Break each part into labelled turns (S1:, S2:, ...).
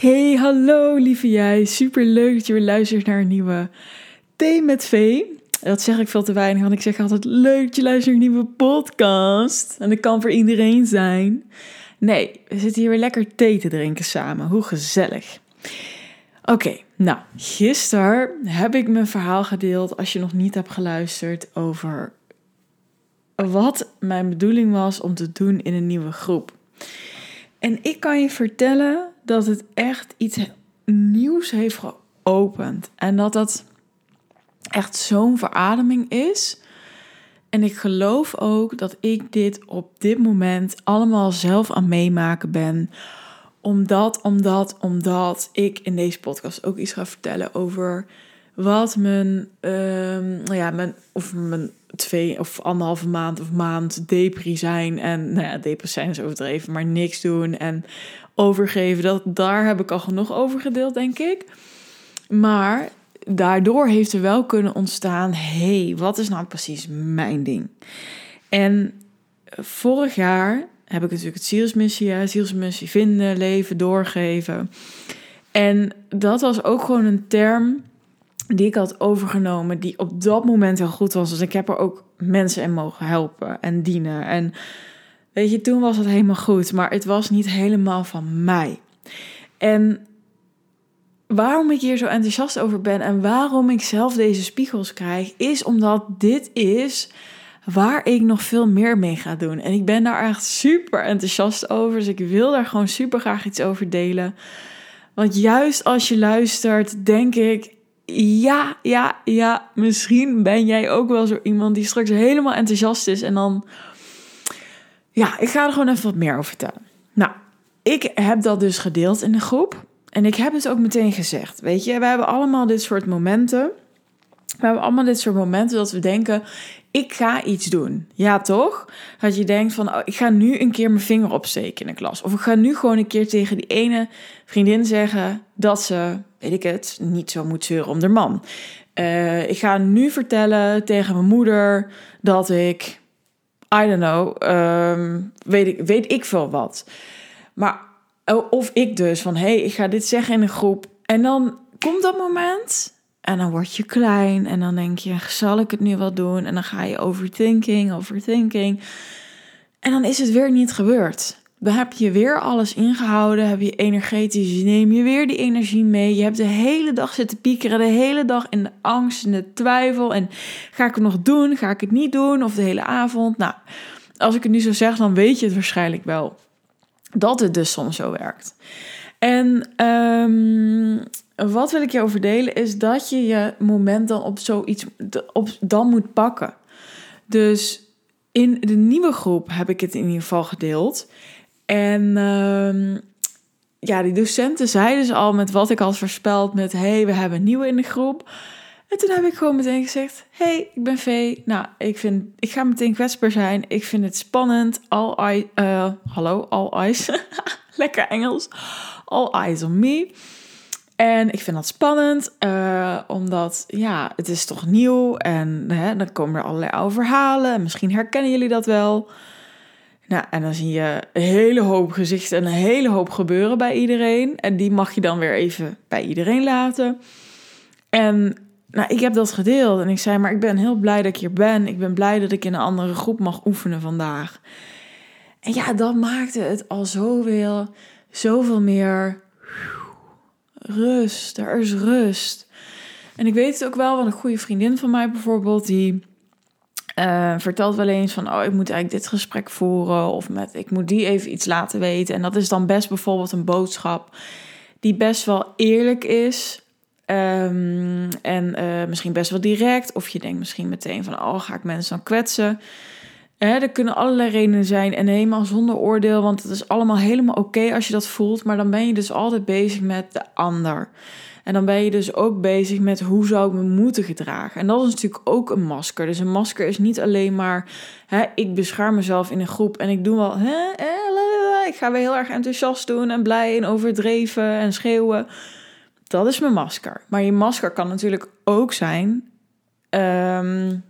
S1: Hey, hallo lieve jij. Super leuk dat je weer luistert naar een nieuwe Thee met Vee. Dat zeg ik veel te weinig, want ik zeg altijd leuk dat je luistert naar een nieuwe podcast. En dat kan voor iedereen zijn. Nee, we zitten hier weer lekker thee te drinken samen. Hoe gezellig. Oké, nou, gisteren heb ik mijn verhaal gedeeld, als je nog niet hebt geluisterd, over wat mijn bedoeling was om te doen in een nieuwe groep. En ik kan je vertellen dat het echt iets nieuws heeft geopend. En dat dat echt zo'n verademing is. En ik geloof ook dat ik dit op dit moment allemaal zelf aan meemaken ben. Omdat, omdat, omdat ik in deze podcast ook iets ga vertellen over wat mijn, um, nou ja, mijn, of mijn twee of anderhalve maand of maand depri zijn. En nou ja, depri zijn is overdreven, maar niks doen en overgeven. Dat, daar heb ik al genoeg over gedeeld, denk ik. Maar daardoor heeft er wel kunnen ontstaan: hey, wat is nou precies mijn ding? En vorig jaar heb ik natuurlijk het zielsmissie, zielsmissie vinden, leven, doorgeven. En dat was ook gewoon een term die ik had overgenomen, die op dat moment heel goed was. Dus ik heb er ook mensen in mogen helpen en dienen. En weet je, toen was het helemaal goed, maar het was niet helemaal van mij. En waarom ik hier zo enthousiast over ben en waarom ik zelf deze spiegels krijg, is omdat dit is waar ik nog veel meer mee ga doen. En ik ben daar echt super enthousiast over, dus ik wil daar gewoon super graag iets over delen. Want juist als je luistert, denk ik, ja, ja, ja, misschien ben jij ook wel zo iemand die straks helemaal enthousiast is en dan, ja, ik ga er gewoon even wat meer over vertellen. Nou, ik heb dat dus gedeeld in de groep en ik heb het ook meteen gezegd. Weet je, we hebben allemaal dit soort momenten. We hebben allemaal dit soort momenten dat we denken: ik ga iets doen. Ja, toch? Dat je denkt van, oh, ik ga nu een keer mijn vinger opsteken in de klas. Of ik ga nu gewoon een keer tegen die ene vriendin zeggen dat ze, weet ik het, niet zo moet zeuren om haar man. Uh, ik ga nu vertellen tegen mijn moeder dat ik, I don't know, um, weet, ik, weet ik veel wat. Maar, of ik dus van, hé, hey, ik ga dit zeggen in een groep. En dan komt dat moment en dan word je klein en dan denk je, zal ik het nu wel doen? En dan ga je overthinking, overthinking. En dan is het weer niet gebeurd. Dan heb je weer alles ingehouden, heb je energetisch, neem je weer die energie mee. Je hebt de hele dag zitten piekeren, de hele dag in de angst en de twijfel. En ga ik het nog doen? Ga ik het niet doen? Of de hele avond? Nou, als ik het nu zo zeg, dan weet je het waarschijnlijk wel. Dat het dus soms zo werkt. En um, wat wil ik je over delen is dat je je moment dan op zoiets op, dan moet pakken. Dus in de nieuwe groep heb ik het in ieder geval gedeeld. En uh, ja, die docenten zeiden dus al met wat ik had voorspeld met... hey, we hebben nieuwe in de groep. En toen heb ik gewoon meteen gezegd... hey, ik ben Vee. Nou, ik, vind, ik ga meteen kwetsbaar zijn. Ik vind het spannend. All eye, uh, hallo, all eyes. Lekker Engels. All eyes on me. En ik vind dat spannend, uh, omdat ja, het is toch nieuw en hè, dan komen er allerlei oude verhalen. Misschien herkennen jullie dat wel. Nou, en dan zie je een hele hoop gezichten en een hele hoop gebeuren bij iedereen. En die mag je dan weer even bij iedereen laten. En nou, ik heb dat gedeeld en ik zei, maar ik ben heel blij dat ik hier ben. Ik ben blij dat ik in een andere groep mag oefenen vandaag. En ja, dat maakte het al zoveel, zoveel meer rust, er is rust. En ik weet het ook wel, want een goede vriendin van mij bijvoorbeeld, die uh, vertelt wel eens van, oh, ik moet eigenlijk dit gesprek voeren of met, ik moet die even iets laten weten. En dat is dan best bijvoorbeeld een boodschap die best wel eerlijk is. Um, en uh, misschien best wel direct. Of je denkt misschien meteen van, oh, ga ik mensen dan kwetsen? Hè, er kunnen allerlei redenen zijn en helemaal zonder oordeel, want het is allemaal helemaal oké als je dat voelt, maar dan ben je dus altijd bezig met de ander. En dan ben je dus ook bezig met hoe zou ik me moeten gedragen. En dat is natuurlijk ook een masker. Dus een masker is niet alleen maar, hè, ik bescherm mezelf in een groep en ik doe wel, hè, ik ga weer heel erg enthousiast doen en blij en overdreven en schreeuwen. Dat is mijn masker. Maar je masker kan natuurlijk ook zijn, um,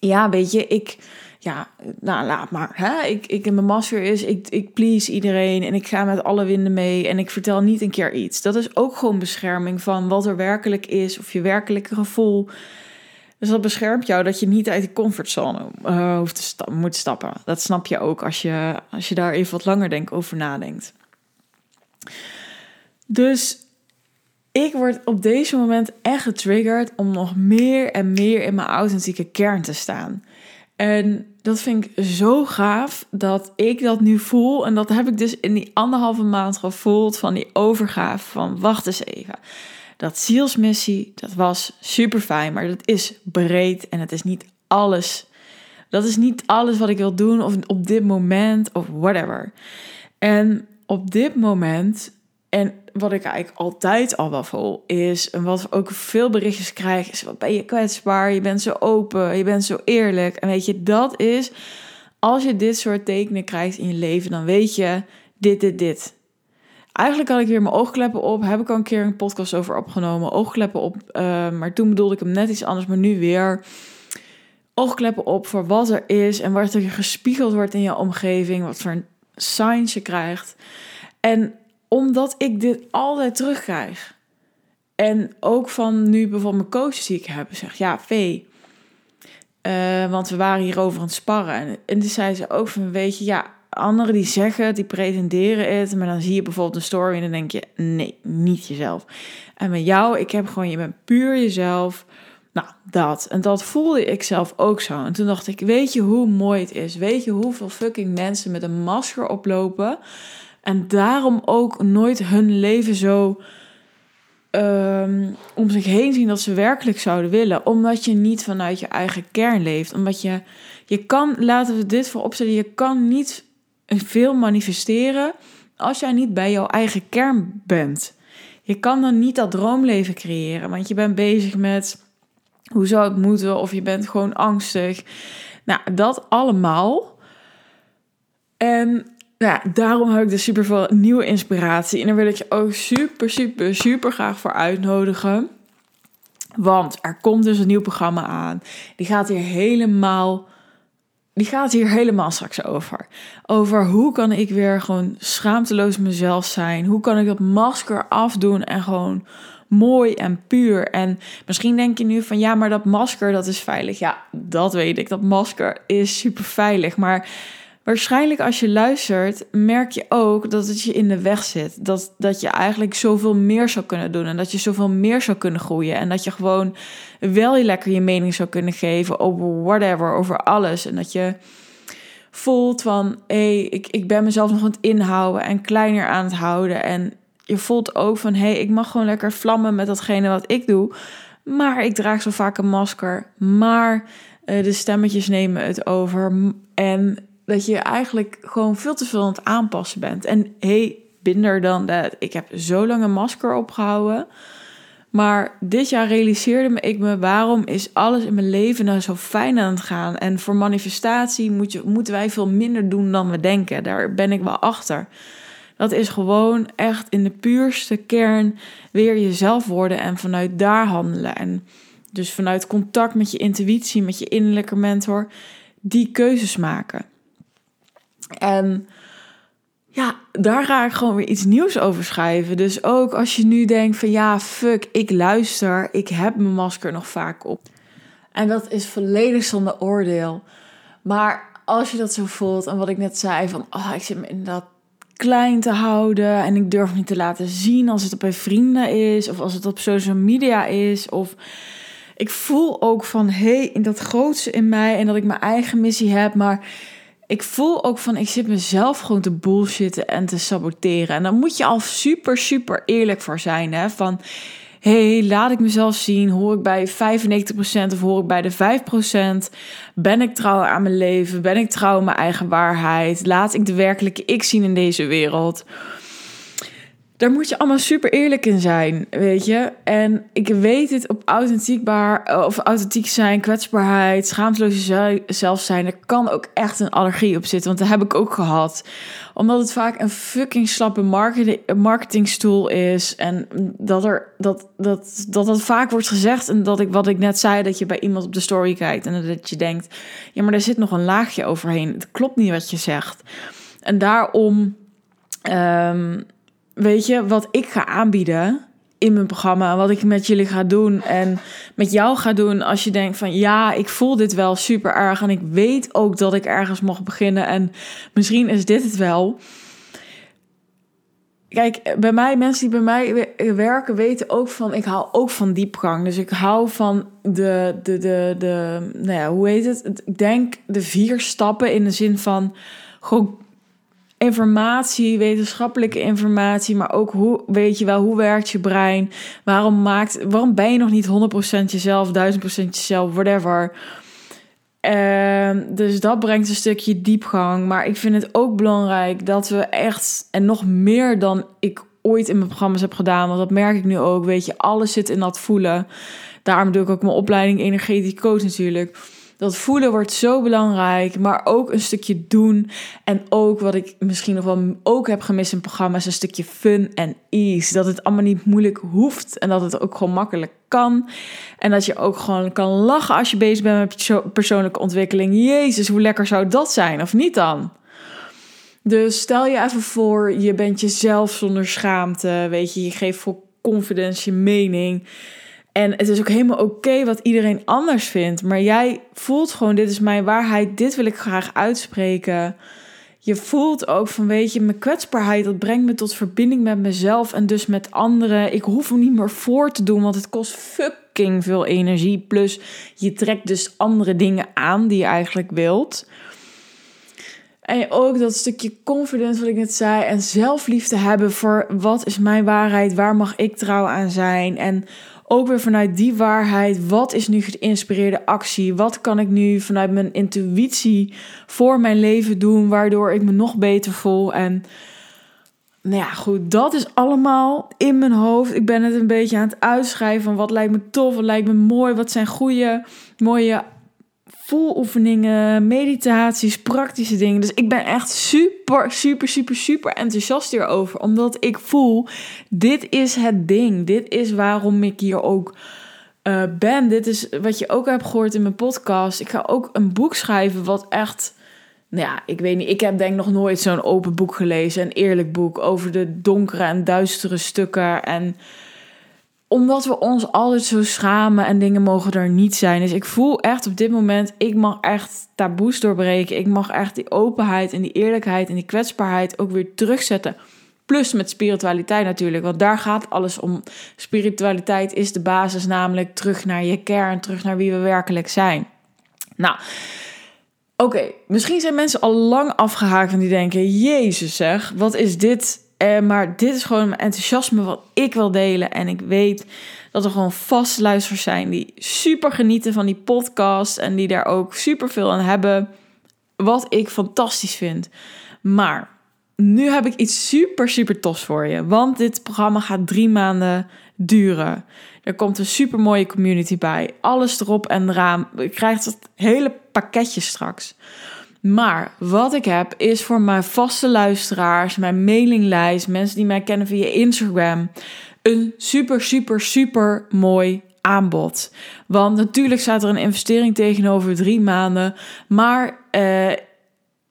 S1: ja, weet je, ik ja, nou laat maar. Hè? Ik, ik, mijn masker is, ik, ik please iedereen en ik ga met alle winden mee en ik vertel niet een keer iets. Dat is ook gewoon bescherming van wat er werkelijk is of je werkelijke gevoel. Dus dat beschermt jou dat je niet uit die comfortzone uh, hoeft te moet stappen. Dat snap je ook als je, als je daar even wat langer denk, over nadenkt. Dus ik word op deze moment echt getriggerd om nog meer en meer in mijn authentieke kern te staan. En dat vind ik zo gaaf dat ik dat nu voel. En dat heb ik dus in die anderhalve maand gevoeld van die overgave van wacht eens even. Dat zielsmissie, dat was super fijn, maar dat is breed en het is niet alles. Dat is niet alles wat ik wil doen of op dit moment of whatever. En op dit moment en wat ik eigenlijk altijd al wel voel, is, en wat ook veel berichtjes krijg, is: wat ben je kwetsbaar, je bent zo open, je bent zo eerlijk. En weet je, dat is, als je dit soort tekenen krijgt in je leven, dan weet je dit, dit, dit. Eigenlijk had ik weer mijn oogkleppen op, heb ik al een keer een podcast over opgenomen, oogkleppen op, uh, maar toen bedoelde ik hem net iets anders, maar nu weer oogkleppen op voor wat er is en wat er gespiegeld wordt in je omgeving, wat voor signs je krijgt. En omdat ik dit altijd terugkrijg. En ook van nu bijvoorbeeld mijn coaches die ik heb, zeg ja, Vee. Uh, want we waren hierover aan het sparren. En, en toen zei ze ook van, weet je, ja, anderen die zeggen, die presenteren het, maar dan zie je bijvoorbeeld een story en dan denk je, nee, niet jezelf. En met jou, ik heb gewoon, je bent puur jezelf. Nou, dat. En dat voelde ik zelf ook zo. En toen dacht ik, weet je hoe mooi het is? Weet je hoeveel fucking mensen met een masker oplopen? En daarom ook nooit hun leven zo um, om zich heen zien dat ze werkelijk zouden willen. Omdat je niet vanuit je eigen kern leeft. Omdat je, je kan, laten we dit vooropstellen, je kan niet veel manifesteren als jij niet bij jouw eigen kern bent. Je kan dan niet dat droomleven creëren, want je bent bezig met hoe zou het moeten of je bent gewoon angstig. Nou, dat allemaal. En ja, daarom heb ik dus super veel nieuwe inspiratie. En daar wil ik je ook super, super, super graag voor uitnodigen. Want er komt dus een nieuw programma aan. Die gaat hier helemaal. Die gaat hier helemaal straks over. Over hoe kan ik weer gewoon schaamteloos mezelf zijn? Hoe kan ik dat masker afdoen en gewoon mooi en puur? En misschien denk je nu van ja, maar dat masker dat is veilig. Ja, dat weet ik. Dat masker is super veilig. Maar Waarschijnlijk als je luistert, merk je ook dat het je in de weg zit. Dat, dat je eigenlijk zoveel meer zou kunnen doen en dat je zoveel meer zou kunnen groeien. En dat je gewoon wel je lekker je mening zou kunnen geven over whatever, over alles. En dat je voelt van, hé, hey, ik, ik ben mezelf nog aan het inhouden en kleiner aan het houden. En je voelt ook van, hé, hey, ik mag gewoon lekker vlammen met datgene wat ik doe. Maar ik draag zo vaak een masker. Maar uh, de stemmetjes nemen het over. En dat je eigenlijk gewoon veel te veel aan het aanpassen bent. En hey, binder dan dat. Ik heb zo lang een masker opgehouden. Maar dit jaar realiseerde ik me waarom is alles in mijn leven nou zo fijn aan het gaan. En voor manifestatie moet je, moeten wij veel minder doen dan we denken. Daar ben ik wel achter. Dat is gewoon echt in de puurste kern weer jezelf worden en vanuit daar handelen. En dus vanuit contact met je intuïtie, met je innerlijke mentor, die keuzes maken. En ja, daar ga ik gewoon weer iets nieuws over schrijven. Dus ook als je nu denkt van ja, fuck, ik luister, ik heb mijn masker nog vaak op. En dat is volledig zonder oordeel. Maar als je dat zo voelt en wat ik net zei van, oh, ik zit me inderdaad klein te houden en ik durf niet te laten zien als het op mijn vrienden is of als het op social media is of ik voel ook van hé, hey, in dat grootste in mij en dat ik mijn eigen missie heb, maar ik voel ook van, ik zit mezelf gewoon te bullshitten en te saboteren. En dan moet je al super, super eerlijk voor zijn. Hè? Van, hey, laat ik mezelf zien? Hoor ik bij 95% of hoor ik bij de 5%? Ben ik trouw aan mijn leven? Ben ik trouw aan mijn eigen waarheid? Laat ik de werkelijke ik zien in deze wereld? Daar moet je allemaal super eerlijk in zijn, weet je. En ik weet het op authentiekbaar, of authentiek zijn, kwetsbaarheid, schaamteloos zelf zijn. Er kan ook echt een allergie op zitten, want dat heb ik ook gehad. Omdat het vaak een fucking slappe marketing, marketingstoel is. En dat er dat, dat, dat dat vaak wordt gezegd. En dat ik wat ik net zei, dat je bij iemand op de story kijkt en dat je denkt: ja, maar er zit nog een laagje overheen. Het klopt niet wat je zegt. En daarom. Um, weet je, wat ik ga aanbieden in mijn programma, wat ik met jullie ga doen en met jou ga doen als je denkt van ja, ik voel dit wel super erg en ik weet ook dat ik ergens mag beginnen en misschien is dit het wel. Kijk, bij mij, mensen die bij mij werken, weten ook van, ik hou ook van diepgang. Dus ik hou van de, de, de, de nou ja, hoe heet het? Ik denk de vier stappen in de zin van gewoon informatie, wetenschappelijke informatie, maar ook hoe weet je wel hoe werkt je brein? Waarom maakt waarom ben je nog niet 100% jezelf, 1000% jezelf, whatever. Uh, dus dat brengt een stukje diepgang, maar ik vind het ook belangrijk dat we echt en nog meer dan ik ooit in mijn programma's heb gedaan, want dat merk ik nu ook, weet je, alles zit in dat voelen. Daarom doe ik ook mijn opleiding energetisch coach natuurlijk dat voelen wordt zo belangrijk, maar ook een stukje doen. En ook wat ik misschien nog wel ook heb gemist in programma's, een stukje fun en ease. Dat het allemaal niet moeilijk hoeft en dat het ook gewoon makkelijk kan. En dat je ook gewoon kan lachen als je bezig bent met persoonlijke ontwikkeling. Jezus, hoe lekker zou dat zijn, of niet dan? Dus stel je even voor, je bent jezelf zonder schaamte. Weet je, je geeft vol confidence je mening. En het is ook helemaal oké wat iedereen anders vindt. Maar jij voelt gewoon: dit is mijn waarheid, dit wil ik graag uitspreken. Je voelt ook van: weet je, mijn kwetsbaarheid, dat brengt me tot verbinding met mezelf en dus met anderen. Ik hoef hem niet meer voor te doen, want het kost fucking veel energie. Plus, je trekt dus andere dingen aan die je eigenlijk wilt. En ook dat stukje confidence, wat ik net zei, en zelfliefde hebben voor wat is mijn waarheid, waar mag ik trouw aan zijn. En ook weer vanuit die waarheid, wat is nu geïnspireerde actie? Wat kan ik nu vanuit mijn intuïtie voor mijn leven doen, waardoor ik me nog beter voel? En nou ja, goed, dat is allemaal in mijn hoofd. Ik ben het een beetje aan het uitschrijven wat lijkt me tof, wat lijkt me mooi, wat zijn goede, mooie voeloefeningen, meditaties, praktische dingen. Dus ik ben echt super, super, super, super enthousiast hierover. Omdat ik voel, dit is het ding. Dit is waarom ik hier ook uh, ben. Dit is wat je ook hebt gehoord in mijn podcast. Ik ga ook een boek schrijven wat echt... Nou ja, ik weet niet. Ik heb denk nog nooit zo'n open boek gelezen. Een eerlijk boek over de donkere en duistere stukken en omdat we ons altijd zo schamen en dingen mogen er niet zijn. Dus ik voel echt op dit moment, ik mag echt taboes doorbreken. Ik mag echt die openheid en die eerlijkheid en die kwetsbaarheid ook weer terugzetten. Plus met spiritualiteit natuurlijk, want daar gaat alles om. Spiritualiteit is de basis, namelijk terug naar je kern, terug naar wie we werkelijk zijn. Nou, oké, misschien zijn mensen al lang afgehaakt en die denken: Jezus zeg, wat is dit uh, maar dit is gewoon mijn enthousiasme wat ik wil delen. En ik weet dat er gewoon vast luisteraars zijn die super genieten van die podcast. En die daar ook super veel aan hebben. Wat ik fantastisch vind. Maar nu heb ik iets super, super tofs voor je. Want dit programma gaat drie maanden duren. Er komt een super mooie community bij. Alles erop en eraan. Je krijgt het hele pakketje straks. Maar wat ik heb is voor mijn vaste luisteraars, mijn mailinglijst, mensen die mij kennen via Instagram, een super, super, super mooi aanbod. Want natuurlijk staat er een investering tegenover drie maanden. Maar uh,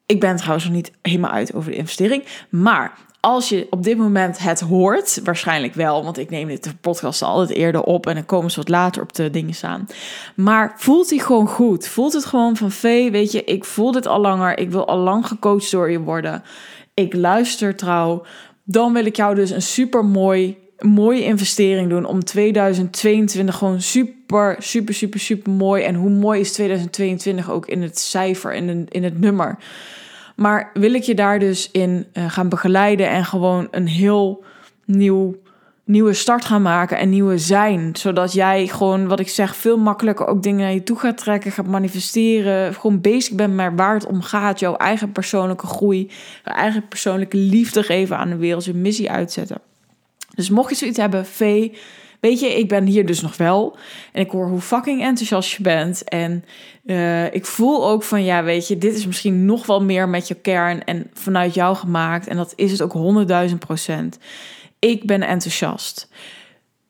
S1: ik ben trouwens nog niet helemaal uit over de investering. Maar als je op dit moment het hoort, waarschijnlijk wel, want ik neem dit podcast altijd eerder op en dan komen ze wat later op de dingen staan. Maar voelt hij gewoon goed? Voelt het gewoon van vee, weet je, ik voel dit al langer, ik wil al lang gecoacht door je worden. Ik luister trouw. Dan wil ik jou dus een super mooi, mooie investering doen om 2022 gewoon super, super, super, super mooi. En hoe mooi is 2022 ook in het cijfer, in, in het nummer maar wil ik je daar dus in uh, gaan begeleiden en gewoon een heel nieuw, nieuwe start gaan maken en nieuwe zijn. Zodat jij gewoon, wat ik zeg, veel makkelijker ook dingen naar je toe gaat trekken, gaat manifesteren. Gewoon bezig bent met waar het om gaat. Jouw eigen persoonlijke groei, je eigen persoonlijke liefde geven aan de wereld, je missie uitzetten. Dus mocht je zoiets hebben, V, weet je, ik ben hier dus nog wel. En ik hoor hoe fucking enthousiast je bent. En uh, ik voel ook van, ja, weet je, dit is misschien nog wel meer met je kern en vanuit jou gemaakt. En dat is het ook honderdduizend procent. Ik ben enthousiast.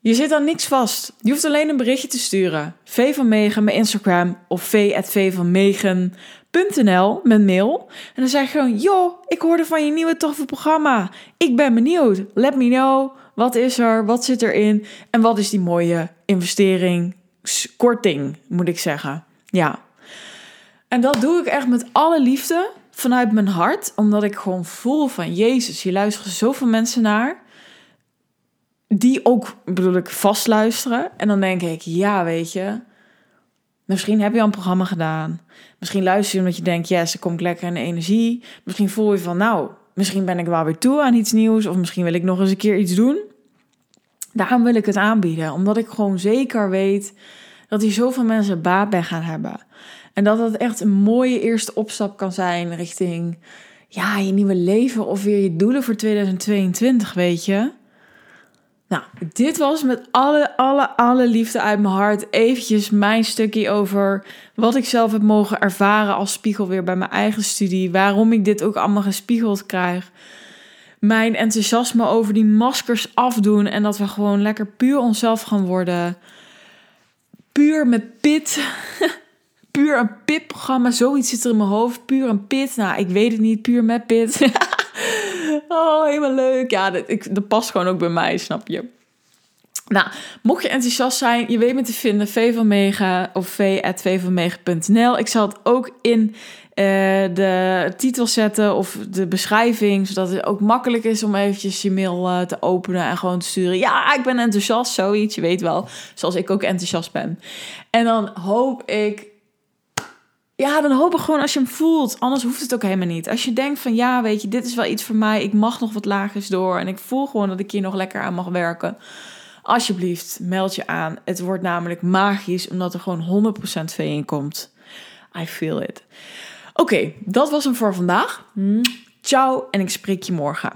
S1: Je zit aan niks vast. Je hoeft alleen een berichtje te sturen. V van Megen, mijn Instagram of v.vvanmegen.nl met mail. En dan zeg je gewoon, joh, ik hoorde van je nieuwe toffe programma. Ik ben benieuwd. Let me know. Wat is er? Wat zit erin? En wat is die mooie investering? Korting, moet ik zeggen. Ja. En dat doe ik echt met alle liefde vanuit mijn hart. Omdat ik gewoon voel van, Jezus, je luisteren zoveel mensen naar die ook, bedoel ik, vastluisteren. En dan denk ik, ja, weet je, misschien heb je al een programma gedaan. Misschien luister je omdat je denkt, yes, ze komt lekker in de energie. Misschien voel je van, nou, misschien ben ik wel weer toe aan iets nieuws. Of misschien wil ik nog eens een keer iets doen. Daarom wil ik het aanbieden. Omdat ik gewoon zeker weet dat hier zoveel mensen baat bij gaan hebben. En dat dat echt een mooie eerste opstap kan zijn richting ja, je nieuwe leven of weer je doelen voor 2022, weet je. Nou, dit was met alle, alle, alle liefde uit mijn hart eventjes mijn stukje over wat ik zelf heb mogen ervaren als spiegel weer bij mijn eigen studie. Waarom ik dit ook allemaal gespiegeld krijg. Mijn enthousiasme over die maskers afdoen en dat we gewoon lekker puur onszelf gaan worden. Puur met pit. puur een pitprogramma, zoiets zit er in mijn hoofd. Puur een pit. Nou, ik weet het niet, puur met pit. Oh, helemaal leuk. Ja, dat, ik, dat past gewoon ook bij mij, snap je? Nou, mocht je enthousiast zijn, je weet me te vinden, V van Mega of. Ik zal het ook in uh, de titel zetten of de beschrijving, zodat het ook makkelijk is om eventjes je mail uh, te openen en gewoon te sturen. Ja, ik ben enthousiast, zoiets. Je weet wel, zoals ik ook enthousiast ben. En dan hoop ik ja, dan hoop ik gewoon als je hem voelt. Anders hoeft het ook helemaal niet. Als je denkt van ja, weet je, dit is wel iets voor mij. Ik mag nog wat lagers door. En ik voel gewoon dat ik hier nog lekker aan mag werken. Alsjeblieft, meld je aan. Het wordt namelijk magisch, omdat er gewoon 100% V in komt. I feel it. Oké, dat was hem voor vandaag. Ciao en ik spreek je morgen.